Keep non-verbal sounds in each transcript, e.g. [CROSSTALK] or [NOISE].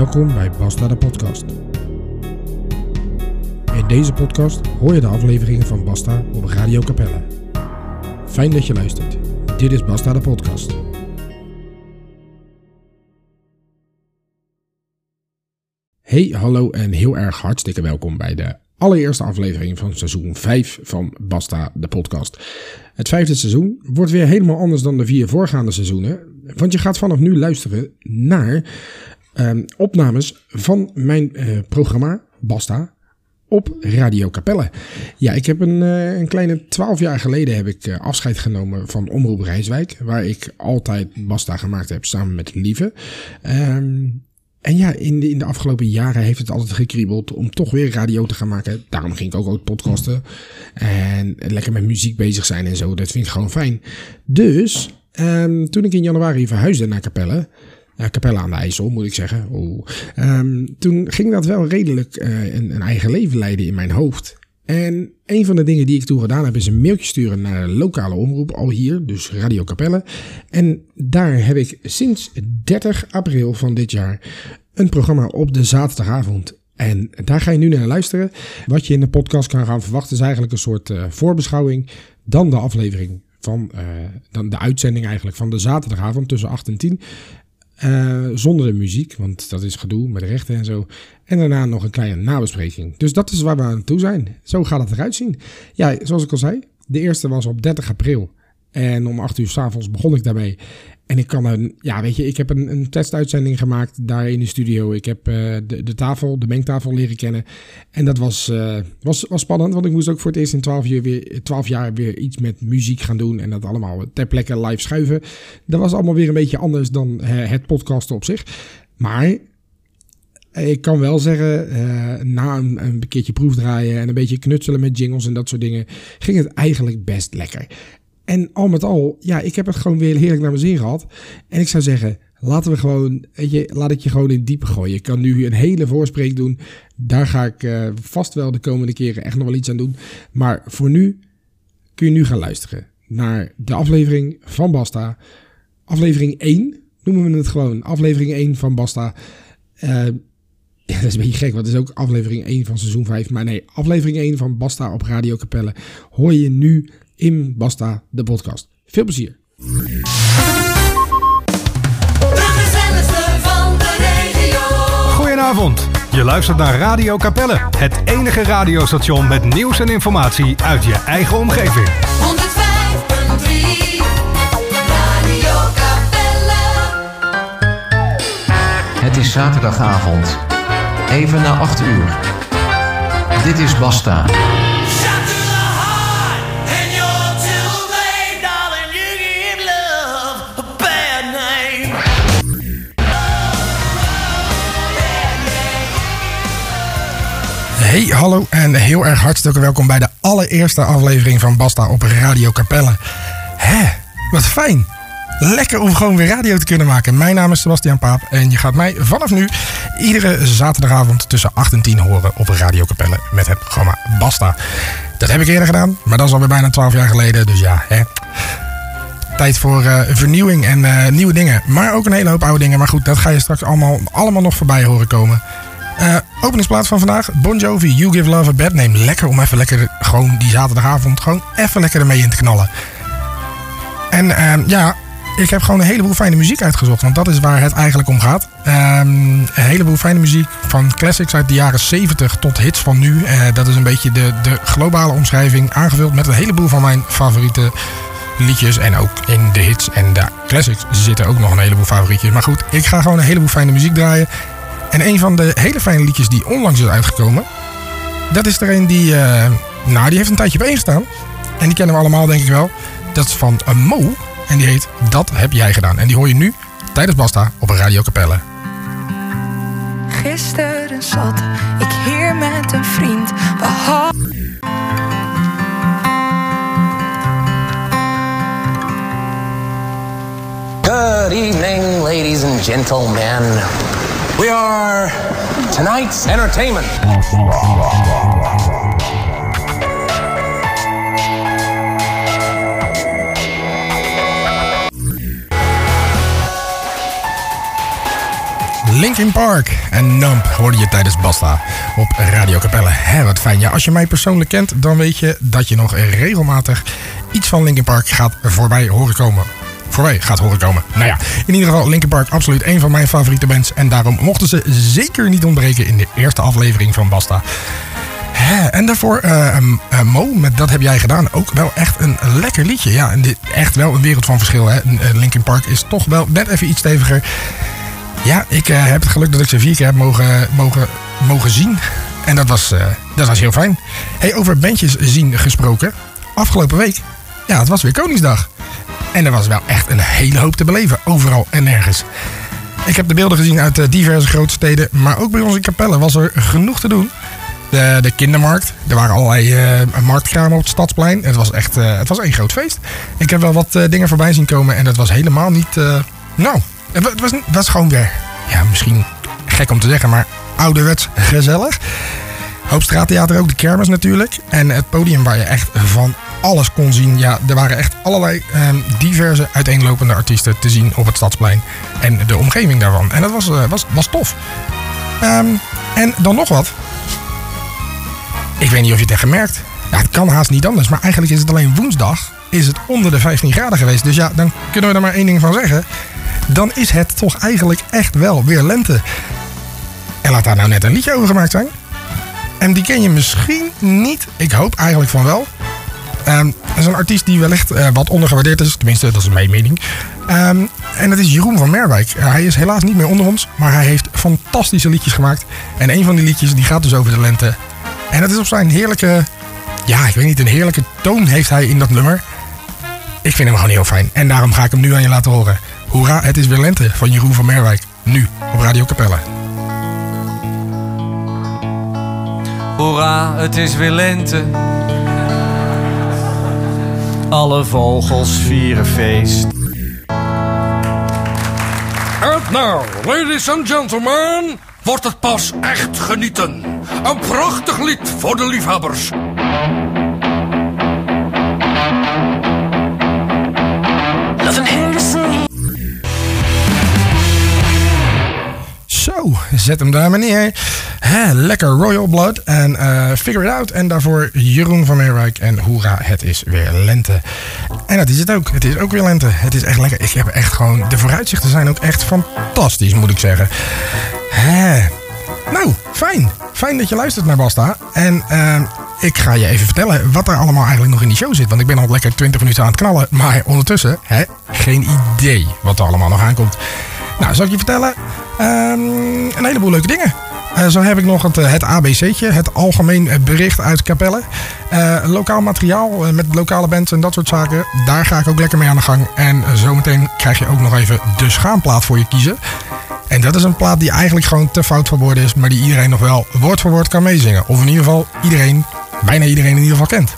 Welkom bij Basta de Podcast. In deze podcast hoor je de afleveringen van Basta op Radio Capelle. Fijn dat je luistert. Dit is Basta de Podcast. Hey, hallo en heel erg hartstikke welkom bij de allereerste aflevering van seizoen 5 van Basta de Podcast. Het vijfde seizoen wordt weer helemaal anders dan de vier voorgaande seizoenen. Want je gaat vanaf nu luisteren naar ehm, opnames van mijn eh, programma Basta op Radio Capelle. Ja, ik heb een, eh, een kleine twaalf jaar geleden heb ik eh, afscheid genomen van Omroep Rijswijk, waar ik altijd Basta gemaakt heb samen met Lieve. Ehm, en ja, in de, in de afgelopen jaren heeft het altijd gekriebeld om toch weer radio te gaan maken. Daarom ging ik ook ook podcasten. En lekker met muziek bezig zijn en zo. Dat vind ik gewoon fijn. Dus, um, toen ik in januari verhuisde naar Capelle. Uh, Capelle aan de IJssel, moet ik zeggen. Um, toen ging dat wel redelijk uh, een, een eigen leven leiden in mijn hoofd. En een van de dingen die ik toen gedaan heb, is een mailtje sturen naar de lokale omroep, al hier, dus Radio Capelle. En daar heb ik sinds 30 april van dit jaar een programma op de zaterdagavond. En daar ga je nu naar luisteren. Wat je in de podcast kan gaan verwachten is eigenlijk een soort uh, voorbeschouwing. Dan de aflevering van, dan de uitzending eigenlijk van de zaterdagavond tussen 8 en 10. Uh, zonder de muziek, want dat is gedoe met de rechten en zo. En daarna nog een kleine nabespreking. Dus dat is waar we aan toe zijn. Zo gaat het eruit zien. Ja, zoals ik al zei, de eerste was op 30 april. En om 8 uur s'avonds begon ik daarmee. En ik kan een, ja, weet je, ik heb een, een testuitzending gemaakt daar in de studio. Ik heb uh, de, de tafel, de mengtafel leren kennen. En dat was, uh, was, was spannend, want ik moest ook voor het eerst in 12 jaar, weer, 12 jaar weer iets met muziek gaan doen. En dat allemaal ter plekke live schuiven. Dat was allemaal weer een beetje anders dan uh, het podcasten op zich. Maar ik kan wel zeggen, na een, een keertje proefdraaien en een beetje knutselen met jingles en dat soort dingen, ging het eigenlijk best lekker. En al met al, ja, ik heb het gewoon weer heerlijk naar mijn zin gehad. En ik zou zeggen, laten we gewoon, weet je, laat ik je gewoon in diepe gooien. Ik kan nu een hele voorspreek doen. Daar ga ik uh, vast wel de komende keren echt nog wel iets aan doen. Maar voor nu kun je nu gaan luisteren naar de aflevering van Basta. Aflevering 1 noemen we het gewoon. Aflevering 1 van Basta. Uh, ja, dat is een beetje gek, want is ook aflevering 1 van seizoen 5. Maar nee, aflevering 1 van Basta op Radio Capelle hoor je nu in Basta, de podcast. Veel plezier. De gezelligste van de regio. Goedenavond. Je luistert naar Radio Capelle, het enige radiostation met nieuws en informatie uit je eigen omgeving. 105.3 Radio Capelle. Het is zaterdagavond, even na 8 uur. Dit is Basta. Hey, hallo en heel erg hartstikke welkom bij de allereerste aflevering van Basta op Radio Capelle. Hè, wat fijn. Lekker om gewoon weer radio te kunnen maken. Mijn naam is Sebastian Paap en je gaat mij vanaf nu iedere zaterdagavond tussen 8 en 10 horen op Radio Capelle met het programma Basta. Dat heb ik eerder gedaan, maar dat is alweer bijna 12 jaar geleden, dus ja, hè. Tijd voor uh, vernieuwing en uh, nieuwe dingen. Maar ook een hele hoop oude dingen. Maar goed, dat ga je straks allemaal, allemaal nog voorbij horen komen. Uh, openingsplaats van vandaag. Bon Jovi, You Give Love a Bad Name. Lekker om even lekker, gewoon die zaterdagavond, gewoon even lekker ermee in te knallen. En uh, ja, ik heb gewoon een heleboel fijne muziek uitgezocht. Want dat is waar het eigenlijk om gaat. Um, een heleboel fijne muziek van classics uit de jaren 70 tot hits van nu. Uh, dat is een beetje de, de globale omschrijving. Aangevuld met een heleboel van mijn favoriete liedjes. En ook in de hits en de classics zitten ook nog een heleboel favorietjes. Maar goed, ik ga gewoon een heleboel fijne muziek draaien. En een van de hele fijne liedjes die onlangs is uitgekomen. Dat is er een die, uh, nou die heeft een tijdje op één gestaan. En die kennen we allemaal denk ik wel. Dat is van een Mo. En die heet Dat heb jij gedaan. En die hoor je nu tijdens Basta op Radio Capelle. Gisteren zat ik hier met een vriend. We hadden Good evening, ladies and gentlemen. We are tonight's entertainment. Linkin Park en Nump hoorde je tijdens Basta op Radio Capelle. Hé, wat fijn. Ja, als je mij persoonlijk kent, dan weet je dat je nog regelmatig iets van Linkin Park gaat voorbij horen komen. Gaat horen komen. Nou ja, in ieder geval Linkin Park absoluut een van mijn favoriete bands. En daarom mochten ze zeker niet ontbreken in de eerste aflevering van Basta. En daarvoor eh, eh, Mo, met Dat heb jij gedaan. Ook wel echt een lekker liedje. Ja, echt wel een wereld van verschil. Hè. Eh, Linkin Park is toch wel net even iets steviger. Ja, ik heb het geluk dat ik ze vier keer heb mogen, mogen, mogen zien. En dat was, dat was heel fijn. Hey, over bandjes zien gesproken. Afgelopen week, ja, het was weer Koningsdag. En er was wel echt een hele hoop te beleven. Overal en nergens. Ik heb de beelden gezien uit eh, diverse grote steden. Maar ook bij ons in Capelle was er genoeg te doen. De, de kindermarkt. Er waren allerlei eh, marktkramen op het stadsplein. Het was echt eh, het was één groot feest. Ik heb wel wat dingen voorbij zien komen. En dat was helemaal niet... nou, het wa- het was, was gewoon weer... Ja, misschien gek om te zeggen, maar ouderwets gezellig. Hoop straattheater ook, de kermis natuurlijk. En het podium waar je echt van alles kon zien. Ja, er waren echt allerlei ehm, diverse uiteenlopende artiesten te zien op het Stadsplein. En de omgeving daarvan. En dat was, eh, was, was tof. Ehm, en dan nog wat. Ik weet niet of je het hebt gemerkt. Ja, het kan haast niet anders. Maar eigenlijk is het alleen woensdag. Is het onder de 15 graden geweest. Dus ja, dan kunnen we er maar één ding van zeggen. Dan is het toch eigenlijk echt wel weer lente. En laat daar nou net een liedje over gemaakt zijn. En die ken je misschien niet. Ik hoop eigenlijk van wel. Ehm, dat is een artiest die wellicht eh, wat ondergewaardeerd is. Tenminste, dat is mijn mening. Ehm, en dat is Jeroen van Merwijk. Eh, hij is helaas niet meer onder ons. Maar hij heeft fantastische liedjes gemaakt. En een van die liedjes die gaat dus over de lente. En dat is op zijn heerlijke... Ja, ik weet niet, een heerlijke toon heeft hij in dat nummer. Ik vind hem gewoon heel fijn. En daarom ga ik hem nu aan je laten horen. Hoera, het is weer lente van Jeroen van Merwijk. Nu op Radio Capelle. Hoera, het is weer lente. Alle vogels vieren feest. En nou, ladies and gentlemen, wordt het pas echt genieten. Een prachtig lied voor de liefhebbers. Zo, zet hem daar maar neer. Hè, lekker Royal Blood en eh, Figure It Out. En daarvoor Jeroen van Meerwijk en hoera, het is weer lente. En dat is het ook. Het is ook weer lente. Het is echt lekker. Ik heb echt gewoon... De vooruitzichten zijn ook echt fantastisch, moet ik zeggen. Hè. Nou, fijn. Fijn dat je luistert naar Basta. En eh, ik ga je even vertellen wat er allemaal eigenlijk nog in die show zit. Want ik ben al lekker 20 minuten aan het knallen. Maar ondertussen, hè, geen idee wat er allemaal nog aankomt. Nou, zal ik je vertellen? Ehm, een heleboel leuke dingen. Eh, zo heb ik nog het, eh, het ABC'tje, het Algemeen Bericht uit Capelle. Eh, lokaal materiaal met lokale bands en dat soort zaken. Daar ga ik ook lekker mee aan de gang. En zometeen krijg je ook nog even de schaamplaat voor je kiezen. En dat is een plaat die eigenlijk gewoon te fout voor woorden is, maar die iedereen nog wel woord voor woord kan meezingen. Of in ieder geval iedereen, bijna iedereen in ieder geval kent.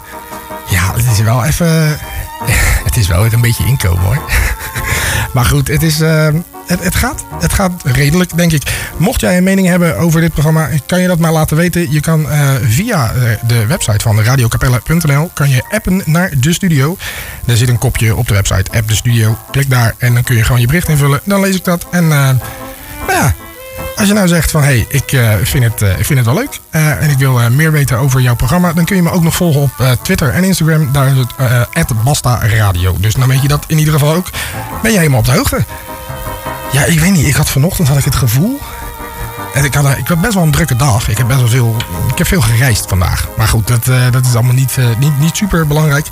Ja, het is wel even. [LAUGHS] Het is wel een beetje inkomen hoor. [LAUGHS] Maar goed, het, is, het, gaat, het gaat redelijk, denk ik. Mocht jij een mening hebben over dit programma, kan je dat maar laten weten. Je kan eh, via eh, de website van radiocapelle.nl kan je appen naar de studio. Er zit een kopje op de website, app de studio. Klik daar en dan kun je gewoon je bericht invullen. Dan lees ik dat. En eh, nou ja, als je nou zegt van hé, hey, ik, vind het, ik vind het wel leuk en ik wil meer weten over jouw programma, dan kun je me ook nog volgen op Twitter en Instagram. Daar is het uh, Basta Radio. Dus dan weet je dat in ieder geval ook. Ben je helemaal op de hoogte? Ja, ik weet niet. Ik had vanochtend had ik het gevoel. En ik, had, ik had best wel een drukke dag. Ik heb best wel veel. Ik heb veel gereisd vandaag. Maar goed, dat, eh, dat is allemaal niet, eh, niet, niet super belangrijk.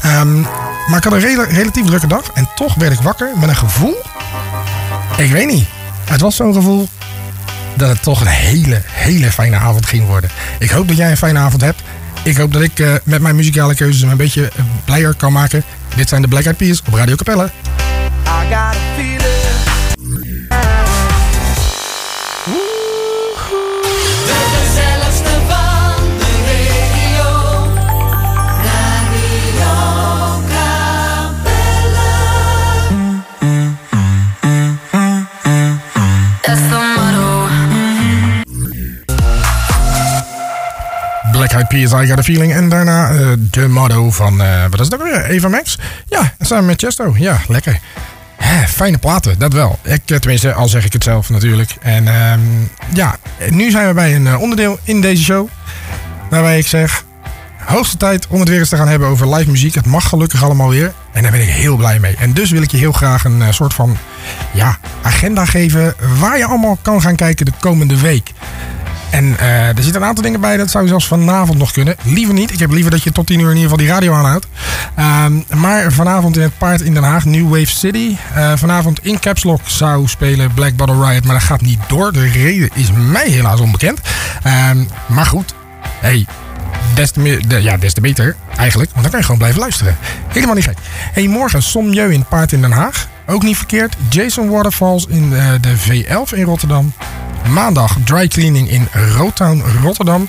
Ehm, maar ik had een rela- relatief drukke dag. En toch werd ik wakker met een gevoel. Ik weet niet. Het was zo'n gevoel dat het toch een hele, hele fijne avond ging worden. Ik hoop dat jij een fijne avond hebt. Ik hoop dat ik eh, met mijn muzikale keuzes een beetje blijer kan maken. Dit zijn de Black Eyed Peas op Radio Capelle. I Got a Feeling. En daarna eh, de motto van, eh, wat is dat weer? Eva Max? Ja, samen met Chesto. Ja, lekker. fijne platen, dat wel. Ik, eh, tenminste, al zeg ik het zelf natuurlijk. En ehm, ja, nu zijn we bij een onderdeel in deze show. Waarbij ik zeg, hoogste tijd om het weer eens te gaan hebben over live muziek. Het mag gelukkig allemaal weer. En daar ben ik heel blij mee. En dus wil ik je heel graag een soort van ja, agenda geven waar je allemaal kan gaan kijken de komende week. En eh, er zitten een aantal dingen bij, dat zou zelfs vanavond nog kunnen. Liever niet, ik heb liever dat je tot 10 uur in ieder geval die radio aanhoudt. Ehm, maar vanavond in het Paard in Den Haag, New Wave City. Eh, vanavond in Caps Lock zou spelen Black Bottle Riot, maar dat gaat niet door. De reden is mij helaas onbekend. Ehm, maar goed, hey, des te, de- ja, des te beter eigenlijk, want dan kan je gewoon blijven luisteren. Helemaal niet gek. Hey, morgen Somjeu in Paard in Den Haag. Ook niet verkeerd. Jason Waterfalls in eh, de V11 in Rotterdam. Maandag dry cleaning in Rotown, Rotterdam.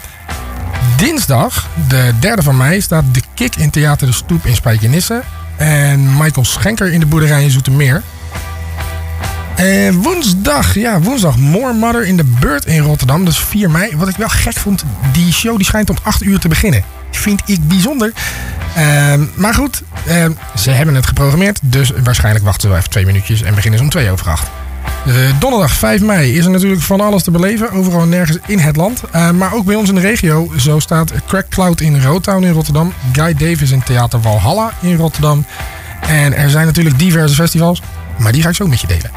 Dinsdag, de derde van mei, staat de Kik in Theater de Stoep in Spijkenisse. En Michael Schenker in de boerderij in Zoetermeer. En woensdag, ja, woensdag More Mother in de Beurt in Rotterdam. Is 4 mei. Wat ik wel gek vond, die show die schijnt om 8 uur te beginnen. Vind ik bijzonder. Ehm, maar goed, ehm, ze hebben het geprogrammeerd. Dus waarschijnlijk wachten wel even twee minuutjes en beginnen ze om 2 over 8. Eh, donderdag 5 mei is er natuurlijk van alles te beleven. Overal en nergens in het land. Eh, maar ook bij ons in de regio. Zo staat Crack Cloud in Rotown in Rotterdam. Guy Davis in Theater Walhalla in Rotterdam. En er zijn natuurlijk diverse festivals. Maar die ga ik zo met je delen.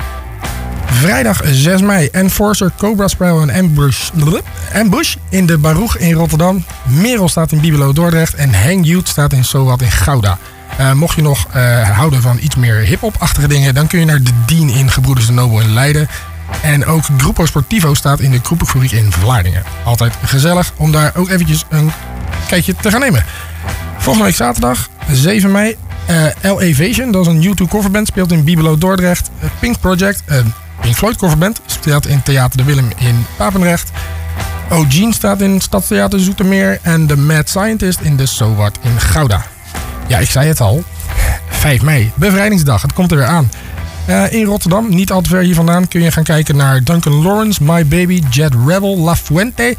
Vrijdag 6 mei Enforcer, Cobra Sprawl en Ambush in de Baruch in Rotterdam. Merel staat in Bibelo Dordrecht en Hang Youth staat in Sowat in Gouda. Eh, mocht je nog eh, houden van iets meer hip-hop-achtige dingen, dan kun je naar de Dien in Gebroeders de Nobel in Leiden. En ook Gruppo Sportivo staat in de Kroepenfabriek in Vlaardingen. Altijd gezellig om daar ook eventjes een kijkje te gaan nemen. Volgende week zaterdag, 7 mei, eh L Evasion, dat is een U2 coverband, speelt in Bibelo Dordrecht. Pink Project, een Pink Floyd coverband, speelt in Theater de Willem in Papendrecht. O'Gene staat in Stadstheater Zoetermeer en de Mad Scientist in de Sowart in Gouda. Ja, ik zei het al, 5 mei, bevrijdingsdag, het komt er weer aan. Eh, in Rotterdam, niet al te ver hier vandaan, kun je gaan kijken naar Duncan Lawrence, My Baby, Jet Rebel, La Fuente,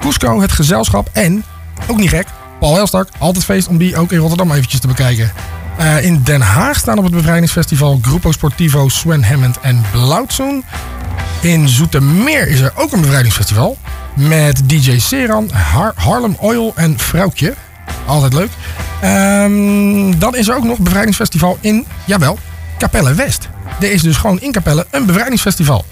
Cusco, het gezelschap en, ook niet gek, Paul Helstak, altijd feest om die ook in Rotterdam eventjes te bekijken. Eh, in Den Haag staan op het bevrijdingsfestival Gruppo Sportivo, Sven Hammond en Blauwtsoen. In Zoetermeer is er ook een bevrijdingsfestival. Met DJ Seran, Har- Harlem Oil en Vrouwtje. Altijd leuk. Ehm, dan is er ook nog een bevrijdingsfestival in, jawel, Capelle West. Er is dus gewoon in Capelle een bevrijdingsfestival.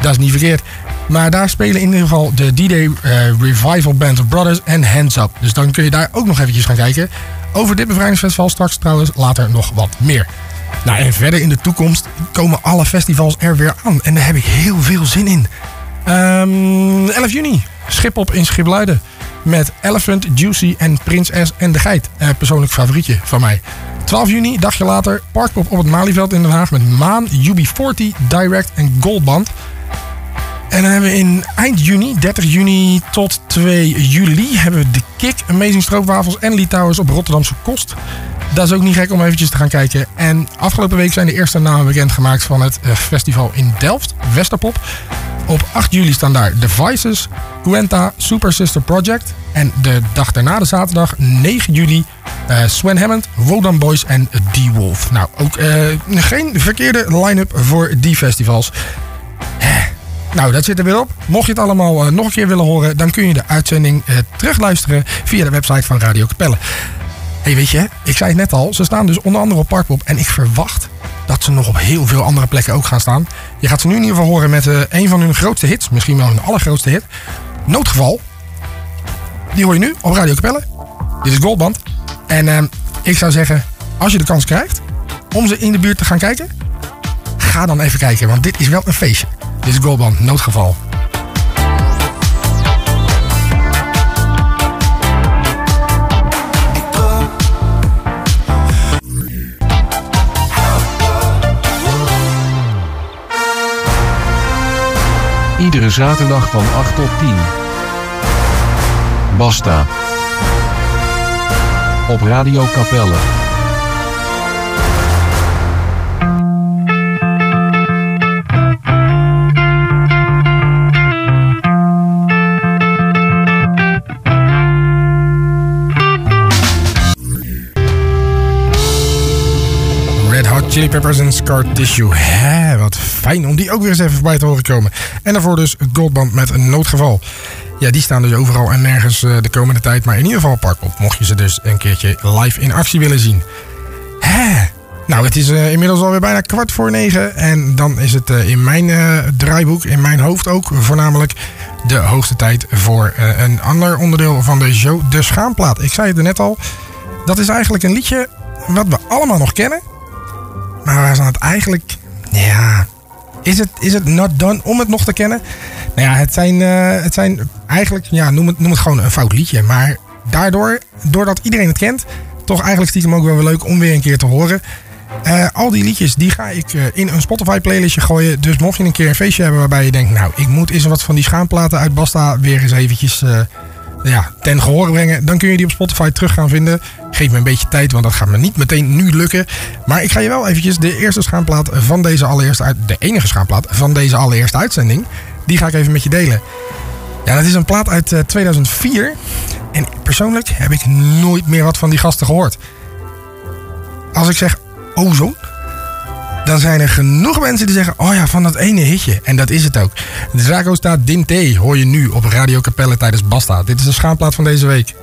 Dat is niet verkeerd. Maar daar spelen in ieder geval de D-Day eh, Revival Band of Brothers en Hands Up. Dus dan kun je daar ook nog eventjes gaan kijken. Over dit bevrijdingsfestival straks trouwens later nog wat meer. Nou, en verder in de toekomst komen alle festivals er weer aan. En daar heb ik heel veel zin in. Ehm 11 juni, Schipop in Schipluiden. Met Elephant, Juicy en Prins S en de Geit. Eh, persoonlijk favorietje van mij. 12 juni, dagje later, Parkpop op het Malieveld in Den Haag. Met Maan, UB40, Direct en Goldband. En dan hebben we in eind juni, 30 juni tot 2 juli, hebben we de Kik, Amazing Stroopwafels en Litouwers op Rotterdamse Kost. Dat is ook niet gek om eventjes te gaan kijken. En afgelopen week zijn de eerste namen bekendgemaakt van het eh, festival in Delft, Westerpop. Op 8 juli staan daar Devices, Quenta, Super Sister Project. En de dag daarna, de zaterdag, 9 juli, eh, Sven Hammond, Wodan Boys en D-Wolf. Nou, ook eh, geen verkeerde line-up voor die festivals. Nou, dat zit er weer op. Mocht je het allemaal eh, nog een keer willen horen, dan kun je de uitzending eh, terugluisteren via de website van Radio Capelle. hey, weet je, ik zei het net al, ze staan dus onder andere op Parkpop. En ik verwacht dat ze nog op heel veel andere plekken ook gaan staan. Je gaat ze nu in ieder geval horen met eh, een van hun grootste hits. Misschien wel hun allergrootste hit. Noodgeval. Die hoor je nu op Radio Capelle. Dit is Goldband. En eh, ik zou zeggen, als je de kans krijgt om ze in de buurt te gaan kijken, ga dan even kijken, want dit is wel een feestje. Dit is Goldband, noodgeval. Iedere zaterdag van 8 tot 10. Basta. Op Radio Capelle. Chili Peppers en Scar Tissue. Hè, fijn om die ook weer eens even voorbij te horen komen. En daarvoor dus Goldband met een noodgeval. Ja, die staan dus overal en nergens eh, de komende tijd. Maar in ieder geval Parkpop, mocht je ze dus een keertje live in actie willen zien. Hè. Nou, het is eh, inmiddels alweer bijna kwart voor negen. En dan is het eh, in mijn draaiboek, in mijn hoofd ook voornamelijk... de hoogste tijd voor een ander onderdeel van de show, de schaamplaat. Ik zei het er net al, dat is eigenlijk een liedje wat we allemaal nog kennen... Maar waar zijn het eigenlijk... Ja, is het, is het not done om het nog te kennen? Nou ja, het zijn, eh, het zijn eigenlijk... Ja, noem het, noem het gewoon een fout liedje. Maar daardoor, doordat iedereen het kent... toch eigenlijk stiekem ook wel weer leuk om weer een keer te horen. Eh, al die liedjes die ga ik eh, in een Spotify playlistje gooien. Dus mocht je een keer een feestje hebben waarbij je denkt... Nou, ik moet eens wat van die schaamplaten uit Basta weer eens eventjes... eh, ja, ten gehore brengen. Dan kun je die op Spotify terug gaan vinden. Geef me een beetje tijd, want dat gaat me niet meteen nu lukken. Maar ik ga je wel eventjes de eerste schaamplaat van deze allereerste... uit- De enige schaamplaat van deze allereerste uitzending... Die ga ik even met je delen. Ja, dat is een plaat uit eh, 2004. En persoonlijk heb ik nooit meer wat van die gasten gehoord. Als ik zeg ozon, dan zijn er genoeg mensen die zeggen: Oh ja, van dat ene hitje. En dat is het ook. Drago staat Dinte hoor je nu op Radio Capelle tijdens Basta. Dit is de schaamplaat van deze week.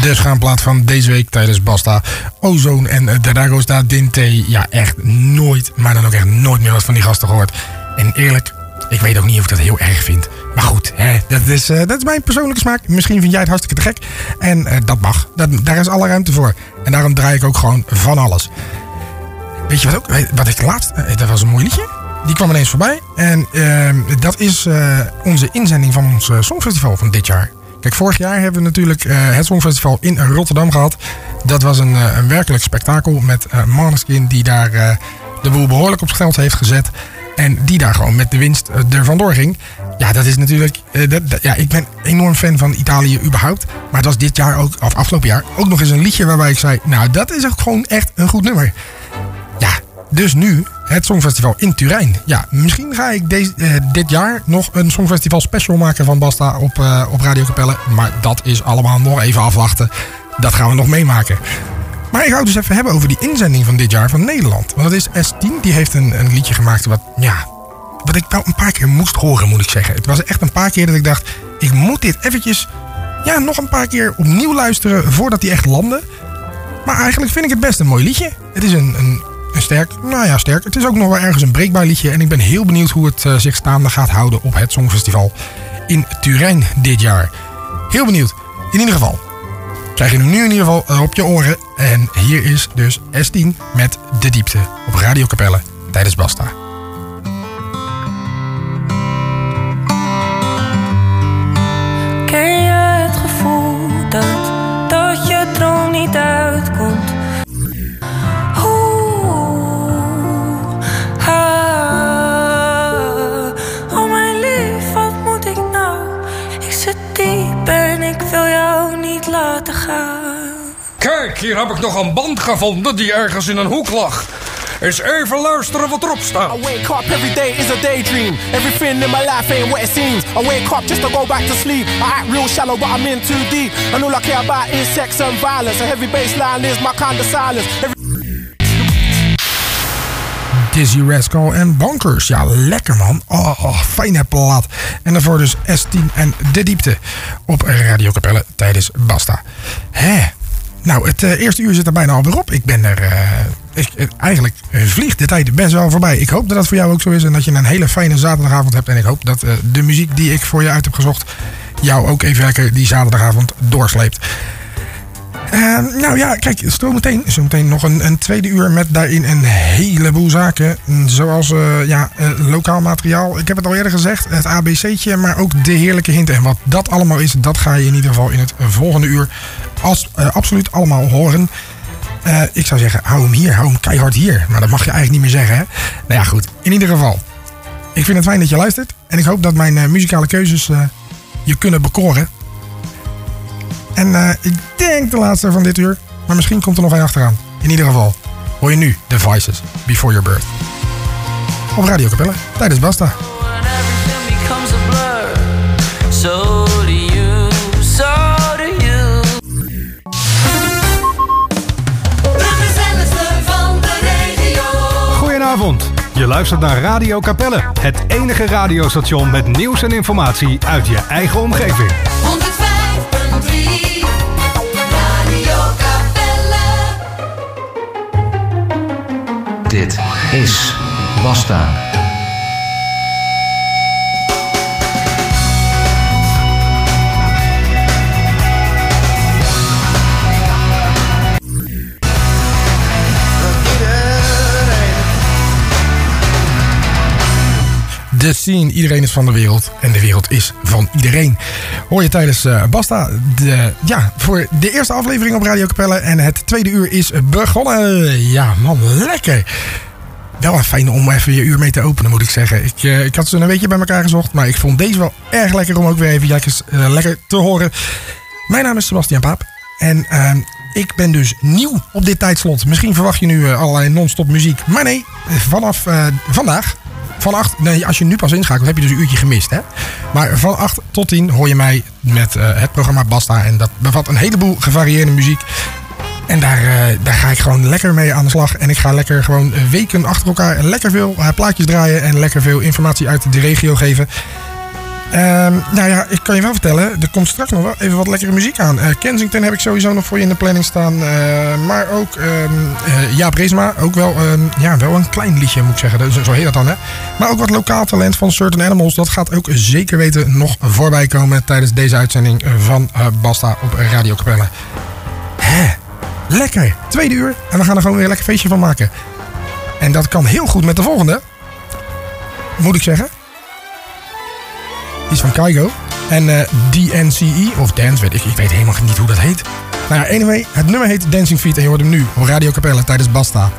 De schaamplaat van deze week tijdens Basta. Ozone en Drago staat Dinte. Ja, echt nooit, maar dan ook echt nooit meer wat van die gasten gehoord. En eerlijk, ik weet ook niet of ik dat heel erg vind. Maar goed, hè, dat, is, eh, dat is mijn persoonlijke smaak. Misschien vind jij het hartstikke te gek. En eh, dat mag. Dat, daar is alle ruimte voor. En daarom draai ik ook gewoon van alles. Weet je wat ook? Wat ik laatst... eh, Dat was een mooi liedje. Die kwam ineens voorbij. En ehm, dat is onze inzending van ons Songfestival van dit jaar. Kijk, vorig jaar hebben we natuurlijk eh, het Songfestival in Rotterdam gehad. Dat was een, eh, een werkelijk spektakel met eh Måneskin die daar de boel behoorlijk op geld heeft gezet. En die daar gewoon met de winst er vandoor ging. Ja, dat is natuurlijk... dat- ja, ik ben enorm fan van Italië überhaupt. Maar het was dit jaar ook, of afgelopen jaar, ook nog eens een liedje waarbij ik zei... Nou, dat is ook gewoon echt een goed nummer. Ja, dus nu het Songfestival in Turijn. Ja, misschien ga ik deze, eh, dit jaar nog een Songfestival special maken van Basta op, eh, op Radio Capelle. Maar dat is allemaal nog even afwachten. Dat gaan we nog meemaken. Maar ik ga het dus even hebben over die inzending van dit jaar van Nederland. Want dat is S10. Die heeft een, een liedje gemaakt wat, ja, wat ik wel een paar keer moest horen, moet ik zeggen. Het was echt een paar keer dat ik dacht, ik moet dit eventjes ja, nog een paar keer opnieuw luisteren voordat die echt landde. Maar eigenlijk vind ik het best een mooi liedje. Het is een, een, een sterk, nou ja, sterk. Het is ook nog wel ergens een breekbaar liedje. En ik ben heel benieuwd hoe het eh, zich staande gaat houden op het Songfestival in Turijn dit jaar. Heel benieuwd. In ieder geval, krijg je nu in ieder geval eh, op je oren. En hier is dus S10 met De Diepte op Radio Capelle tijdens Basta. Ken je het gevoel dat, je droom niet uitkomt? Kijk, hier heb ik nog een band gevonden die ergens in een hoek lag. Eens even luisteren wat erop staat. I wake up every day is a daydream. Everything in my life ain't what it seems. I wake up just to go back to sleep. I act real shallow, but I'm in too deep. And all I care about is sex and violence. A heavy baseline is my kind of silence. Every Dizzy Rascal en Bonkers. Ja, lekker man. Oh, oh, fijne plaat. En daarvoor dus S10 en De Diepte op Radio Capelle tijdens Basta. Hè. Nou, het eh, eerste uur zit er bijna alweer op. Ik ben er... eh, ik, eh, eigenlijk vliegt de tijd best wel voorbij. Ik hoop dat dat voor jou ook zo is en dat je een hele fijne zaterdagavond hebt. En ik hoop dat de muziek die ik voor je uit heb gezocht... jou ook even lekker die zaterdagavond doorsleept. Ehm, nou ja, kijk, zometeen, zometeen nog een, een tweede uur met daarin een heleboel zaken. Mm, Zoals eh, ja, eh, lokaal materiaal. Ik heb het al eerder gezegd, het ABC'tje, maar ook de heerlijke hinten. En wat dat allemaal is, dat ga je in ieder geval in het volgende uur eh, absoluut allemaal horen. Ik zou zeggen, hou hem hier, hou hem keihard hier. Maar dat mag je eigenlijk niet meer zeggen, hè? Nou ja, goed. In ieder geval, ik vind het fijn dat je luistert. En ik hoop dat mijn muzikale keuzes je kunnen bekoren. En eh, ik denk de laatste van dit uur. Maar misschien komt er nog een achteraan. In ieder geval hoor je nu The Vices, Before Your Birth. Op Radio Capelle, tijdens Basta. Goedenavond. Je luistert naar Radio Capelle, het enige radiostation met nieuws en informatie uit je eigen omgeving. Dit is Basta. De scene, iedereen is van de wereld en de wereld is van iedereen. Hoor je tijdens eh, Basta, de, ja, voor de eerste aflevering op Radio Capelle. En het tweede uur is begonnen. Ja, man, lekker. Wel een fijn om even je uur mee te openen, moet ik zeggen. Ik, eh, ik had ze een beetje bij elkaar gezocht, maar ik vond deze wel erg lekker om ook weer even eh, lekker te horen. Mijn naam is Sebastian Paap en ehm, ik ben dus nieuw op dit tijdslot. Misschien verwacht je nu allerlei non-stop muziek, maar nee, vanaf vandaag van 8, nee, als je nu pas inschakelt, heb je dus een uurtje gemist. Hè? Maar van 8 tot 10 hoor je mij met eh, het programma Basta. En dat bevat een heleboel gevarieerde muziek. En daar, eh, daar ga ik gewoon lekker mee aan de slag. En ik ga lekker gewoon weken achter elkaar lekker veel eh, plaatjes draaien. En lekker veel informatie uit de regio geven. Ehm, nou ja, ik kan je wel vertellen, er komt straks nog wel even wat lekkere muziek aan. Eh, Kensington heb ik sowieso nog voor je in de planning staan. eh, maar ook ehm, eh, Jaap Reesma, ook wel, ehm, ja, wel een klein liedje moet ik zeggen. Dus, zo heet dat dan, hè. Maar ook wat lokaal talent van Certain Animals. Dat gaat ook zeker weten nog voorbij komen tijdens deze uitzending van Basta op Radio Capelle. Hè, lekker. Tweede uur en we gaan er gewoon weer een lekker feestje van maken. En dat kan heel goed met de volgende. Moet ik zeggen. Die is van Kaigo. En eh, DNCE, of Dance, weet ik, ik weet helemaal niet hoe dat heet. Nou ja, anyway, het nummer heet Dancing Feet en je hoort hem nu op Radio Capelle tijdens Basta.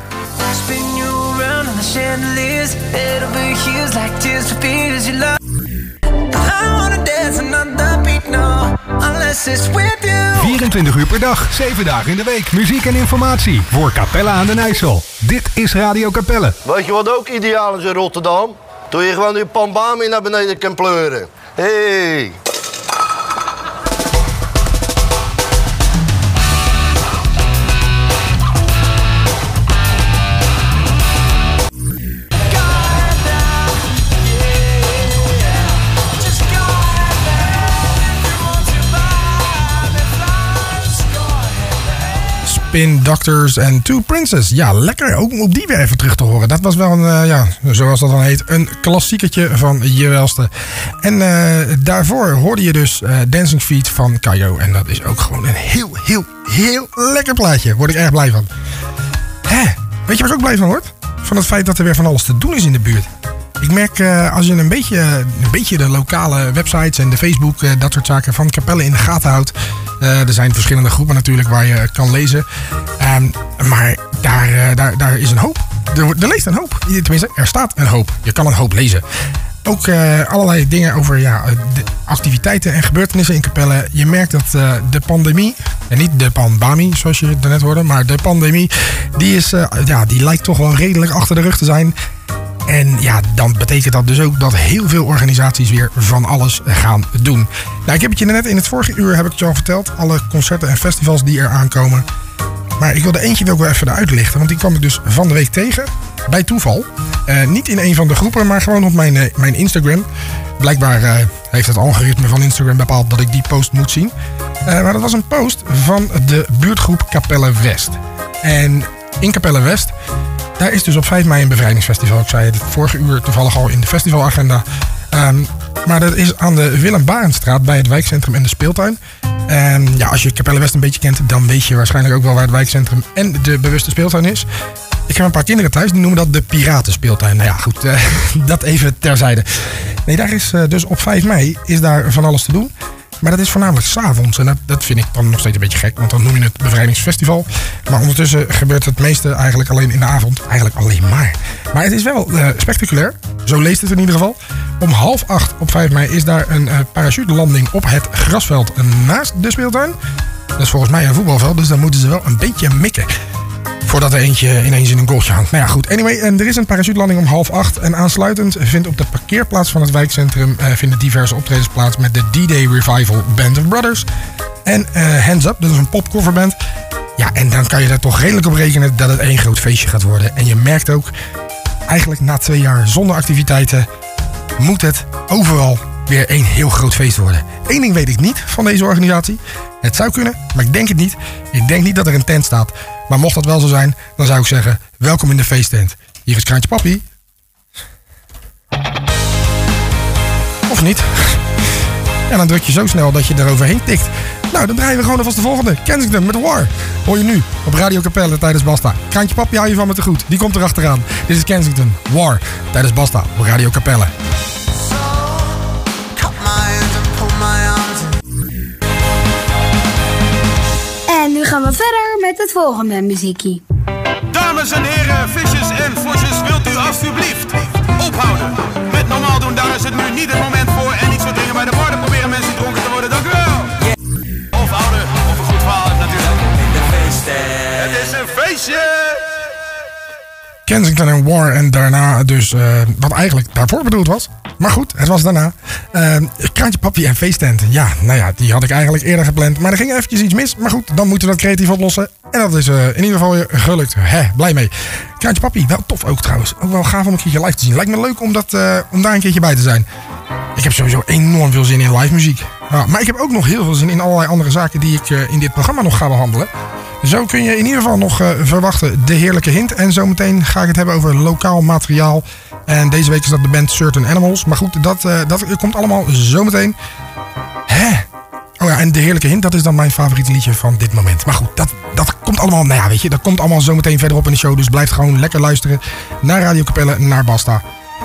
Spin you around on the chandeliers. It'll be hues like tears for fears you love. I don't wanna dance another beat, no. Unless it's with you. 24 uur per dag, 7 dagen in de week. Muziek en informatie voor Capelle aan den IJssel. Dit is Radio Capelle. Weet je wat ook ideaal is in Rotterdam? Toen je gewoon die pambami naar beneden kan pleuren. Hé! Hey. Spin Doctors and Two Princes. Ja, lekker. Ook om op die weer even terug te horen. Dat was wel een, eh, ja, zoals dat dan heet, een klassiekertje van je welste. En eh, daarvoor hoorde je dus eh, Dancing Feet van Kayo. En dat is ook gewoon een heel, heel, heel lekker plaatje. Word ik erg blij van. Weet je waar ik ook blij van word? Van het feit dat er weer van alles te doen is in de buurt. Ik merk als je een beetje, een beetje de lokale websites en de Facebook, dat soort zaken van Capelle in de gaten houdt. Eh, er zijn verschillende groepen natuurlijk waar je kan lezen. Ehm, maar daar, eh, daar, daar is een hoop. Er, leest een hoop. Tenminste, er staat een hoop. Je kan een hoop lezen. Ook eh, allerlei dingen over ja, de activiteiten en gebeurtenissen in Capelle. Je merkt dat de pandemie, en niet de pandemie zoals je daarnet hoorde, maar de pandemie, die, is, ja, die lijkt toch wel redelijk achter de rug te zijn. En ja, dan betekent dat dus ook dat heel veel organisaties weer van alles gaan doen. Nou, ik heb het je net in het vorige uur heb ik het je al verteld. Alle concerten en festivals die er aankomen. Maar ik wilde eentje wel even eruit lichten. Want die kwam ik dus van de week tegen. Bij toeval. Eh, niet in een van de groepen, maar gewoon op mijn, eh, mijn Instagram. Blijkbaar eh, heeft het algoritme van Instagram bepaald dat ik die post moet zien. Maar dat was een post van de buurtgroep Capelle West. En in Capelle West, daar is dus op 5 mei een bevrijdingsfestival. Ik zei het vorige uur toevallig al in de festivalagenda. Ehm, maar dat is aan de Willem Barendstraat bij het wijkcentrum en de speeltuin. En ja, als je Capelle West een beetje kent, dan weet je waarschijnlijk ook wel waar het wijkcentrum en de bewuste speeltuin is. Ik heb een paar kinderen thuis, die noemen dat de Piratenspeeltuin. Nou ja, goed, eh, [LAUGHS] dat even terzijde. Nee, daar is eh, dus op 5 mei is daar van alles te doen. Maar dat is voornamelijk s'avonds. En dat, dat vind ik dan nog steeds een beetje gek. Want dan noem je het bevrijdingsfestival. Maar ondertussen gebeurt het meeste eigenlijk alleen in de avond. Eigenlijk alleen maar. Maar het is wel eh, spectaculair. Zo leest het in ieder geval. Om half acht op 5 mei is daar een eh, parachutelanding op het grasveld naast de speeltuin. Dat is volgens mij een voetbalveld, dus dan moeten ze wel een beetje mikken. Voordat er eentje ineens in een goaltje hangt. Nou ja, goed. Anyway, en er is een parachutelanding om half acht. En aansluitend vindt op de parkeerplaats van het wijkcentrum eh, vinden diverse optredens plaats met de D-Day Revival Band of Brothers. En eh, Hands Up, dat is een popcoverband. Ja, en dan kan je er toch redelijk op rekenen dat het één groot feestje gaat worden. En je merkt ook, eigenlijk na twee jaar zonder activiteiten, moet het overal weer één heel groot feest worden. Eén ding weet ik niet van deze organisatie. Het zou kunnen, maar ik denk het niet. Ik denk niet dat er een tent staat. Maar mocht dat wel zo zijn, dan zou ik zeggen: welkom in de feesttent. Hier is Kraantje Papi. Of niet? En dan druk je zo snel dat je er overheen tikt. Nou, dan draaien we gewoon alvast de volgende. Kensington met War. Hoor je nu op Radio Capelle tijdens Basta. Kraantje Papi hou je van me te goed. Die komt er achteraan. Dit is Kensington. War. Tijdens Basta op Radio Capelle. Gaan verder met het volgende muziekie. Dames en heren, visjes en vosjes, wilt u alstublieft ophouden met normaal doen. Daar is het nu niet het moment voor en niet zo dingen bij de bar. Dan proberen mensen dronken te worden, dank u wel. Of houden, of een goed verhaal natuurlijk. Het is een feestje! Kensington en War en daarna dus, eh, wat eigenlijk daarvoor bedoeld was. Maar goed, het was daarna. Eh, Kraantje Papi en feesttent. Ja, nou ja, die had ik eigenlijk eerder gepland. Maar er ging eventjes iets mis. Maar goed, dan moeten we dat creatief oplossen. En dat is eh, in ieder geval gelukt. Hè, blij mee. Kraantje Papi, wel tof ook trouwens. Ook wel gaaf om een keertje live te zien. Lijkt me leuk om, dat, om daar een keertje bij te zijn. Ik heb sowieso enorm veel zin in live muziek. Maar ik heb ook nog heel veel zin in allerlei andere zaken die ik in dit programma nog ga behandelen. Zo kun je in ieder geval nog eh, verwachten de heerlijke hint. En zometeen ga ik het hebben over lokaal materiaal. En deze week is dat de band Certain Animals. Maar goed, dat, eh, dat komt allemaal zometeen. Hè? Oh ja, en de heerlijke hint, dat is dan mijn favoriete liedje van dit moment. Maar goed, dat, dat komt allemaal, nou ja, weet je, dat komt allemaal zometeen verderop in de show. Dus blijf gewoon lekker luisteren naar Radio Capelle, naar Basta.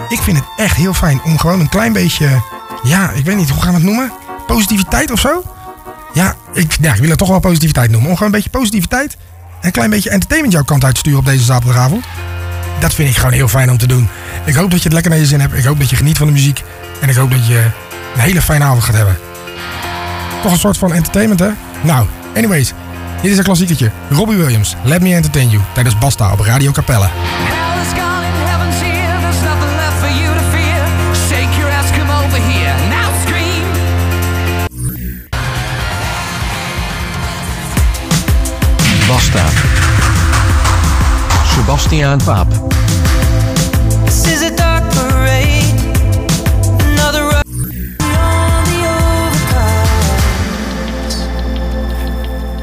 Ik vind het echt heel fijn om gewoon een klein beetje, ja, ik weet niet, hoe gaan we het noemen? Positiviteit of zo? Ja, ik, ik wil het toch wel positiviteit noemen. Om gewoon een beetje positiviteit en een klein beetje entertainment jouw kant uit te sturen op deze zaterdagavond. Dat vind ik gewoon heel fijn om te doen. Ik hoop dat je het lekker naar je zin hebt. Ik hoop dat je geniet van de muziek. En ik hoop dat je een hele fijne avond gaat hebben. Toch een soort van entertainment, hè? Nou, anyways. Dit is een klassieketje. Robbie Williams, Let Me Entertain You. Tijdens Basta op Radio Capelle. On the overpass.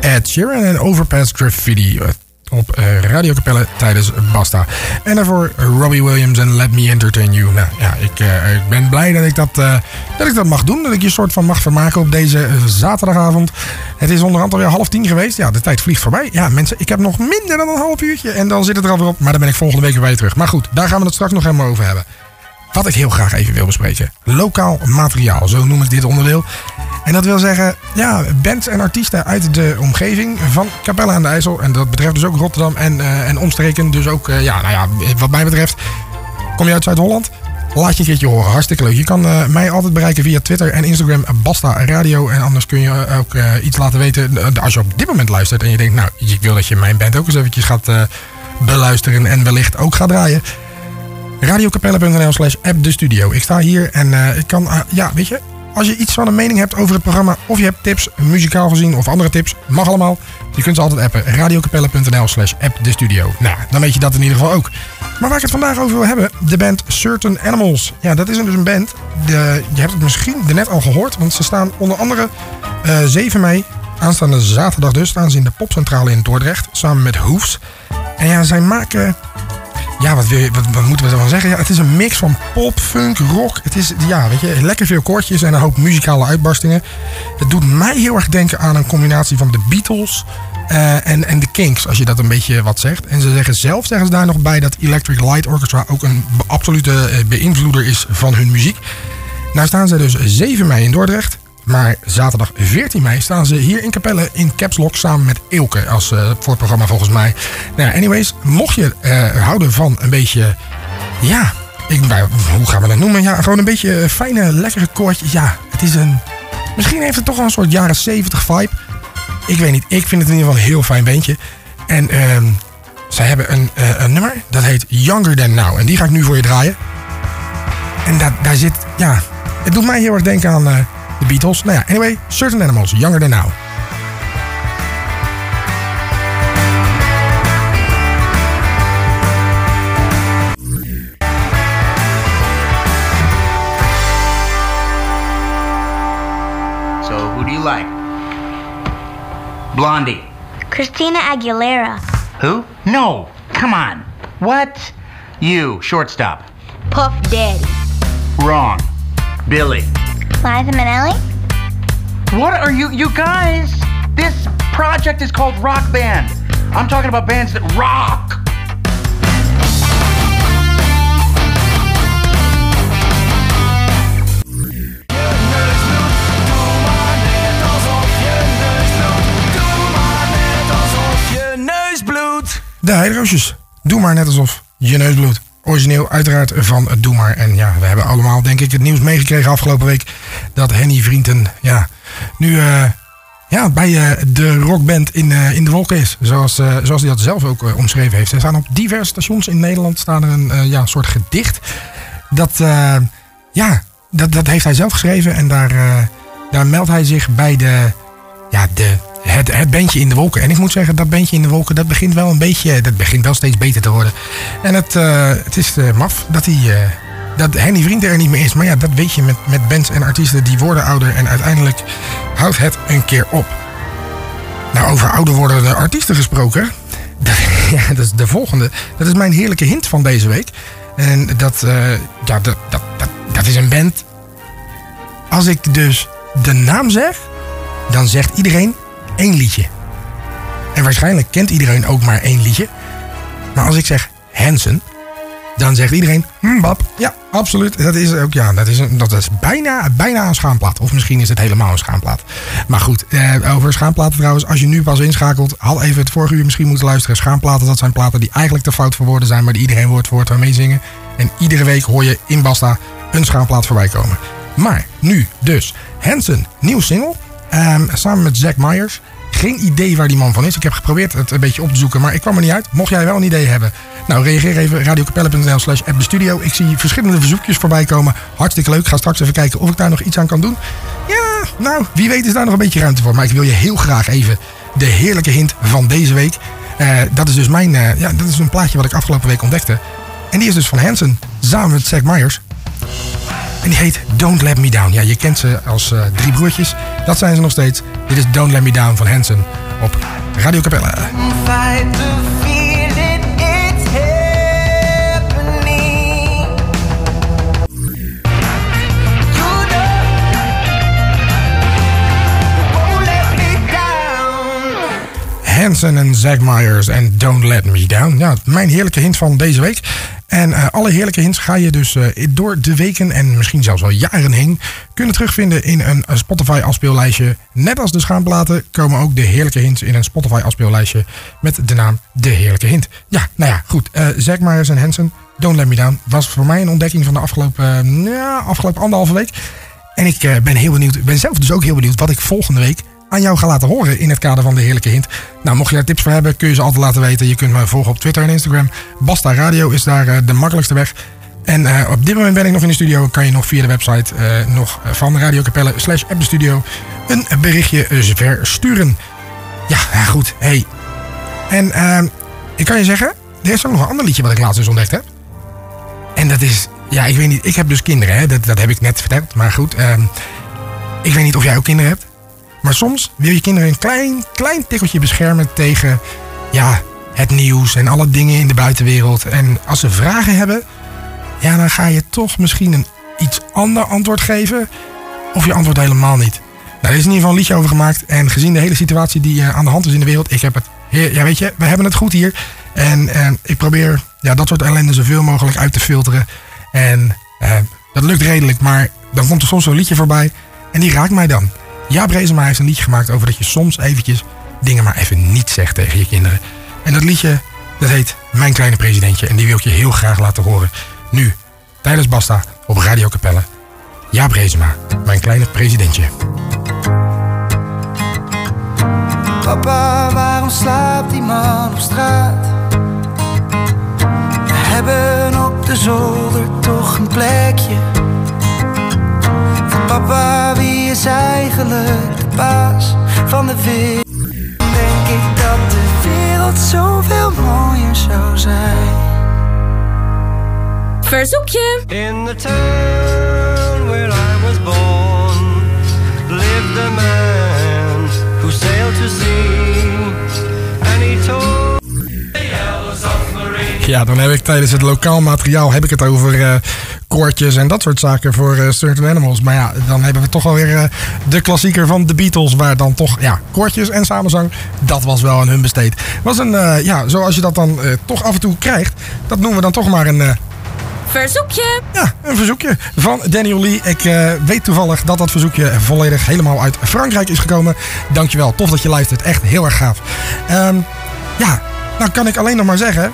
Ed Sheeran en Overpass Graffiti eh, op eh, Radio Capelle tijdens Basta. En daarvoor Robbie Williams en Let Me Entertain You. Nou ja, ik, eh, ik ben blij dat ik dat, eh, dat ik dat mag doen. Dat ik je soort van mag vermaken op deze zaterdagavond. Het is onderhand alweer half tien geweest. Ja, de tijd vliegt voorbij. Ja, mensen, ik heb nog minder dan een half uurtje. En dan zit het er alweer op. Maar dan ben ik volgende week weer bij je terug. Maar goed, daar gaan we het straks nog helemaal over hebben. Wat ik heel graag even wil bespreken. Lokaal materiaal, zo noem ik dit onderdeel. En dat wil zeggen, ja, bands en artiesten uit de omgeving van Capelle aan de IJssel. En dat betreft dus ook Rotterdam en, eh, en omstreken. Dus ook, eh, ja, nou ja, wat mij betreft, kom je uit Zuid-Holland? Laat je een keertje horen. Hartstikke leuk. Je kan eh, mij altijd bereiken via Twitter en Instagram Basta Radio. En anders kun je ook iets laten weten als je op dit moment luistert. En je denkt, nou, ik wil dat je mijn band ook eens eventjes gaat beluisteren. En wellicht ook gaat draaien radiokapelle.nl slash app de studio. Ik sta hier en eh, ik kan, eh, ja, weet je, als je iets van een mening hebt over het programma, of je hebt tips, muzikaal gezien of andere tips, mag allemaal. Je kunt ze altijd appen. radiokapelle.nl slash app de studio. Nou, dan weet je dat in ieder geval ook. Maar waar ik het vandaag over wil hebben, de band Certain Animals. Ja, dat is dus een band. De, je hebt het misschien net al gehoord, want ze staan onder andere eh 7 mei, aanstaande zaterdag dus, staan ze in de popcentrale in Dordrecht, samen met Hoefs. En ja, zij maken ja, wat, wil moeten we ervan zeggen? Ja, het is een mix van pop, funk, rock. Het is, ja, weet je, lekker veel koortjes en een hoop muzikale uitbarstingen. Het doet mij heel erg denken aan een combinatie van de Beatles eh, en, en de Kinks, als je dat een beetje wat zegt. En ze zeggen zelf, zeggen ze daar nog bij, dat Electric Light Orchestra ook een absolute eh, beïnvloeder is van hun muziek. Nou staan ze dus 7 mei in Dordrecht. Maar zaterdag 14 mei staan ze hier in Capelle in Caps Lock samen met Eelke als eh, voor het programma volgens mij. Nou anyways, mocht je eh, houden van een beetje, ja, ik, hoe gaan we dat noemen? Ja, gewoon een beetje eh, fijne, lekkere koortjes. Ja, het is een, misschien heeft het toch wel een soort jaren 70 vibe. Ik weet niet, ik vind het in ieder geval een heel fijn bandje. En ehm zij hebben een, een nummer, dat heet Younger Than Now. En die ga ik nu voor je draaien. En daar, daar zit, ja, het doet mij heel erg denken aan de Beatles. Nou ja, anyway, Certain Animals, Younger Than Now. So, who do you like? Blondie. Christina Aguilera. Who? No. Come on. What? You, shortstop. Puff Daddy. Wrong. Billy. Liza Minnelli. What are you, you guys? This project is called Rock Band. I'm talking about bands that rock. Je neus bloedt. De Heideroosjes. Doe maar net alsof je neus bloedt. Origineel uiteraard van Doe maar. En ja, we hebben allemaal denk ik het nieuws meegekregen afgelopen week. Dat Henny Vrienden ja, nu eh, ja, bij eh, de rockband in, eh, in de wolken is. Zoals, zoals hij dat zelf ook omschreven heeft. Er staan op diverse stations in Nederland staan er een ja, soort gedicht. Dat, ja, dat, dat heeft hij zelf geschreven. En daar, daar meldt hij zich bij de, ja, de, het, het bandje in de wolken. En ik moet zeggen, dat bandje in de wolken, dat begint wel een beetje, dat begint wel steeds beter te worden. En het, eh, het is eh, maf dat hij, eh, dat Henny Vrienden er niet meer is. Maar ja, dat weet je met, met bands en artiesten, die worden ouder. En uiteindelijk houdt het een keer op. Nou, over ouder wordende artiesten gesproken. [LAUGHS] Ja, dat is de volgende. Dat is mijn heerlijke hint van deze week. En dat, ja, dat, dat, dat is een band. Als ik dus de naam zeg, dan zegt iedereen één liedje. En waarschijnlijk kent iedereen ook maar één liedje. Maar als ik zeg Hansen, dan zegt iedereen Mbap. Ja, absoluut. Dat is ook ja, dat is, dat is bijna, bijna een schaamplaat. Of misschien is het helemaal een schaamplaat. Maar goed, eh, over schaamplaten trouwens. Als je nu pas inschakelt, had even het vorige uur misschien moeten luisteren. Schaamplaten, dat zijn platen die eigenlijk te fout voor woorden zijn, maar die iedereen woord voor woord aan meezingen. En iedere week hoor je in Basta een schaamplaat voorbij komen. Maar nu dus Hansen, nieuw single. Ehm, samen met Zack Myers. Geen idee waar die man van is. Ik heb geprobeerd het een beetje op te zoeken, maar ik kwam er niet uit. Mocht jij wel een idee hebben, nou reageer even radiokapelle.nl slash app de studio. Ik zie verschillende verzoekjes voorbij komen. Hartstikke leuk. Ga straks even kijken of ik daar nog iets aan kan doen. Ja, nou, wie weet is daar nog een beetje ruimte voor. Maar ik wil je heel graag even de heerlijke hint van deze week. Eh, dat is dus mijn, eh, ja, dat is een plaatje wat ik afgelopen week ontdekte. En die is dus van Hansen, samen met Zack Myers. En die heet Don't Let Me Down. Ja, je kent ze als eh, drie broertjes. Dat zijn ze nog steeds. Dit is Don't Let Me Down van Hansen op Radio Capella. Hansen en Zack Myers en Don't Let Me Down. Ja, mijn heerlijke hint van deze week. En eh, alle heerlijke hints ga je dus eh, door de weken en misschien zelfs wel jaren heen kunnen terugvinden in een Spotify afspeellijstje. Net als de schaamplaten komen ook de heerlijke hints in een Spotify afspeellijstje met de naam De Heerlijke Hint. Ja, nou ja, goed. eh Zack Myers en Hansen, Don't Let Me Down was voor mij een ontdekking van de afgelopen, ja, afgelopen anderhalve week. En ik ben heel benieuwd, ben zelf dus ook heel benieuwd wat ik volgende week aan jou ga laten horen in het kader van de heerlijke hint. Nou, mocht je daar tips voor hebben, kun je ze altijd laten weten. Je kunt me volgen op Twitter en Instagram. Basta Radio is daar eh, de makkelijkste weg. En eh, op dit moment ben ik nog in de studio. Kan je nog via de website eh, nog van Radio Capelle slash studio een berichtje versturen. Ja, goed. Hey. En ik kan je zeggen, er is ook nog een ander liedje wat ik laatst dus ontdekt heb. En dat is, ja, ik weet niet. Ik heb dus kinderen, hè. Dat, dat heb ik net verteld. Maar goed, ehm, ik weet niet of jij ook kinderen hebt. Maar soms wil je kinderen een klein, klein tikkeltje beschermen tegen ja, het nieuws en alle dingen in de buitenwereld. En als ze vragen hebben, ja, dan ga je toch misschien een iets ander antwoord geven. Of je antwoordt helemaal niet. Nou, er is in ieder geval een liedje over gemaakt. En gezien de hele situatie die eh, aan de hand is in de wereld, ik heb het. Ja, weet je, we hebben het goed hier. En eh, ik probeer ja, dat soort ellende zoveel mogelijk uit te filteren. En eh, dat lukt redelijk, maar dan komt er soms zo'n liedje voorbij. En die raakt mij dan. Ja, Brezema heeft een liedje gemaakt over dat je soms eventjes dingen maar even niet zegt tegen je kinderen. En dat liedje, dat heet Mijn Kleine Presidentje. En die wil ik je heel graag laten horen. Nu, tijdens Basta, op Radio Capelle. Ja, Brezema, Mijn Kleine Presidentje. Papa, waarom slaapt die man op straat? We hebben op de zolder toch een plekje. Papa, is eigenlijk de baas van de wereld? Denk ik dat de wereld zoveel mooier zou zijn. Verzoekje. In the town where I was born lived a man who sailed to sea and he told Ja, dan heb ik tijdens het lokaal materiaal heb ik het over eh, koortjes en dat soort zaken voor eh Certain Animals. Maar ja, dan hebben we toch wel weer eh, de klassieker van de Beatles, waar dan toch ja, koortjes en samenzang, dat was wel aan hun besteed. Was een, eh, ja, zoals je dat dan toch af en toe krijgt, dat noemen we dan toch maar een... Verzoekje. ja, een verzoekje van Daniel Lee. Ik weet toevallig dat dat verzoekje volledig helemaal uit Frankrijk is gekomen. Dankjewel, tof dat je luistert. Echt heel erg gaaf. Ehm, ja, nou kan ik alleen nog maar zeggen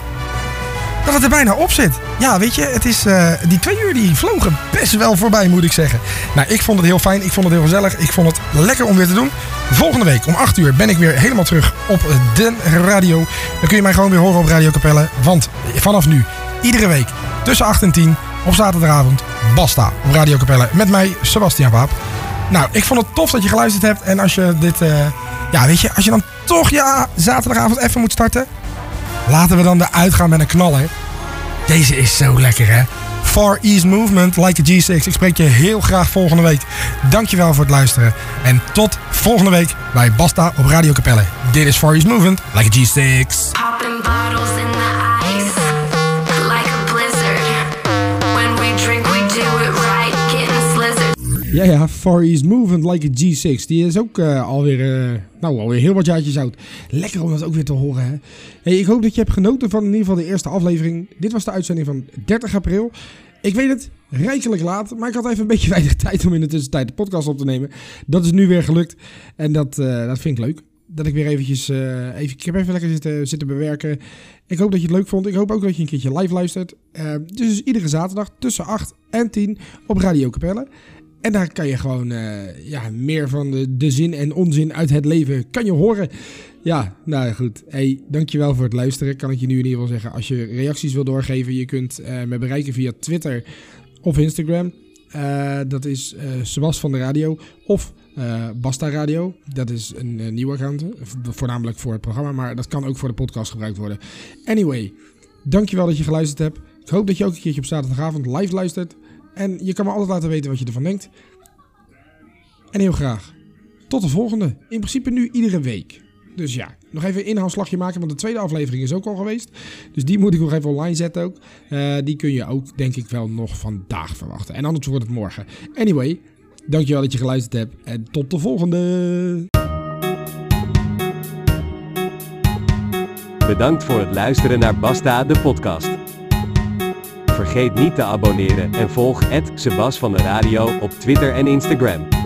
dat het er bijna op zit. Ja, weet je, het is, eh, die twee uur die vlogen best wel voorbij, moet ik zeggen. Nou, ik vond het heel fijn, ik vond het heel gezellig, ik vond het lekker om weer te doen. Volgende week om 8 uur ben ik weer helemaal terug op de radio. Dan kun je mij gewoon weer horen op Radio Capelle. Want vanaf nu, iedere week tussen 8 en 10 op zaterdagavond, Basta op Radio Capelle. Met mij, Sebastian Waap. Nou, ik vond het tof dat je geluisterd hebt. En als je dit, eh, ja, weet je, als je dan toch ja, zaterdagavond even moet starten. Laten we dan eruit gaan met een knaller. Deze is zo lekker, hè? Far East Movement, like a G6. Ik spreek je heel graag volgende week. Dankjewel voor het luisteren. En tot volgende week bij Basta op Radio Capelle. Dit is Far East Movement, like a G6. Ja, ja, Far East Movement like a G6. Die is ook eh, alweer, eh, nou, alweer heel wat jaartjes oud. Lekker om dat ook weer te horen, hè. Hey, ik hoop dat je hebt genoten van in ieder geval de eerste aflevering. Dit was de uitzending van 30 april. Ik weet het, rijkelijk laat, maar ik had even een beetje [LAUGHS] weinig tijd om in de tussentijd de podcast op te nemen. Dat is nu weer gelukt en dat, eh, dat vind ik leuk. Dat ik weer eventjes, even, ik heb even lekker zitten, zitten bewerken. Ik hoop dat je het leuk vond. Ik hoop ook dat je een keertje live luistert. Dus iedere zaterdag tussen 8 en 10 op Radio Capelle. En daar kan je gewoon eh, ja, meer van de, de zin en onzin uit het leven kan je horen. Ja, nou goed. Hey, dankjewel voor het luisteren. Kan ik je nu in ieder geval zeggen. Als je reacties wil doorgeven, je kunt eh, me bereiken via Twitter of Instagram. Eh, dat is Sebas van de Radio of Basta Radio. Dat is een eh, nieuw account, vo- voornamelijk voor het programma, maar dat kan ook voor de podcast gebruikt worden. Anyway, dankjewel dat je geluisterd hebt. Ik hoop dat je ook een keertje op zaterdagavond live luistert. En je kan me altijd laten weten wat je ervan denkt. En heel graag. Tot de volgende. In principe nu iedere week. Dus ja, nog even een inhaalslagje maken, want de tweede aflevering is ook al geweest. Dus die moet ik nog even online zetten ook. Eh, die kun je ook, denk ik, wel nog vandaag verwachten. En anders wordt het morgen. Anyway, dankjewel dat je geluisterd hebt. En tot de volgende. Bedankt voor het luisteren naar Basta de podcast. Vergeet niet te abonneren en volg Sebas van de Radio op Twitter en Instagram.